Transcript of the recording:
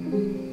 Mm-hmm.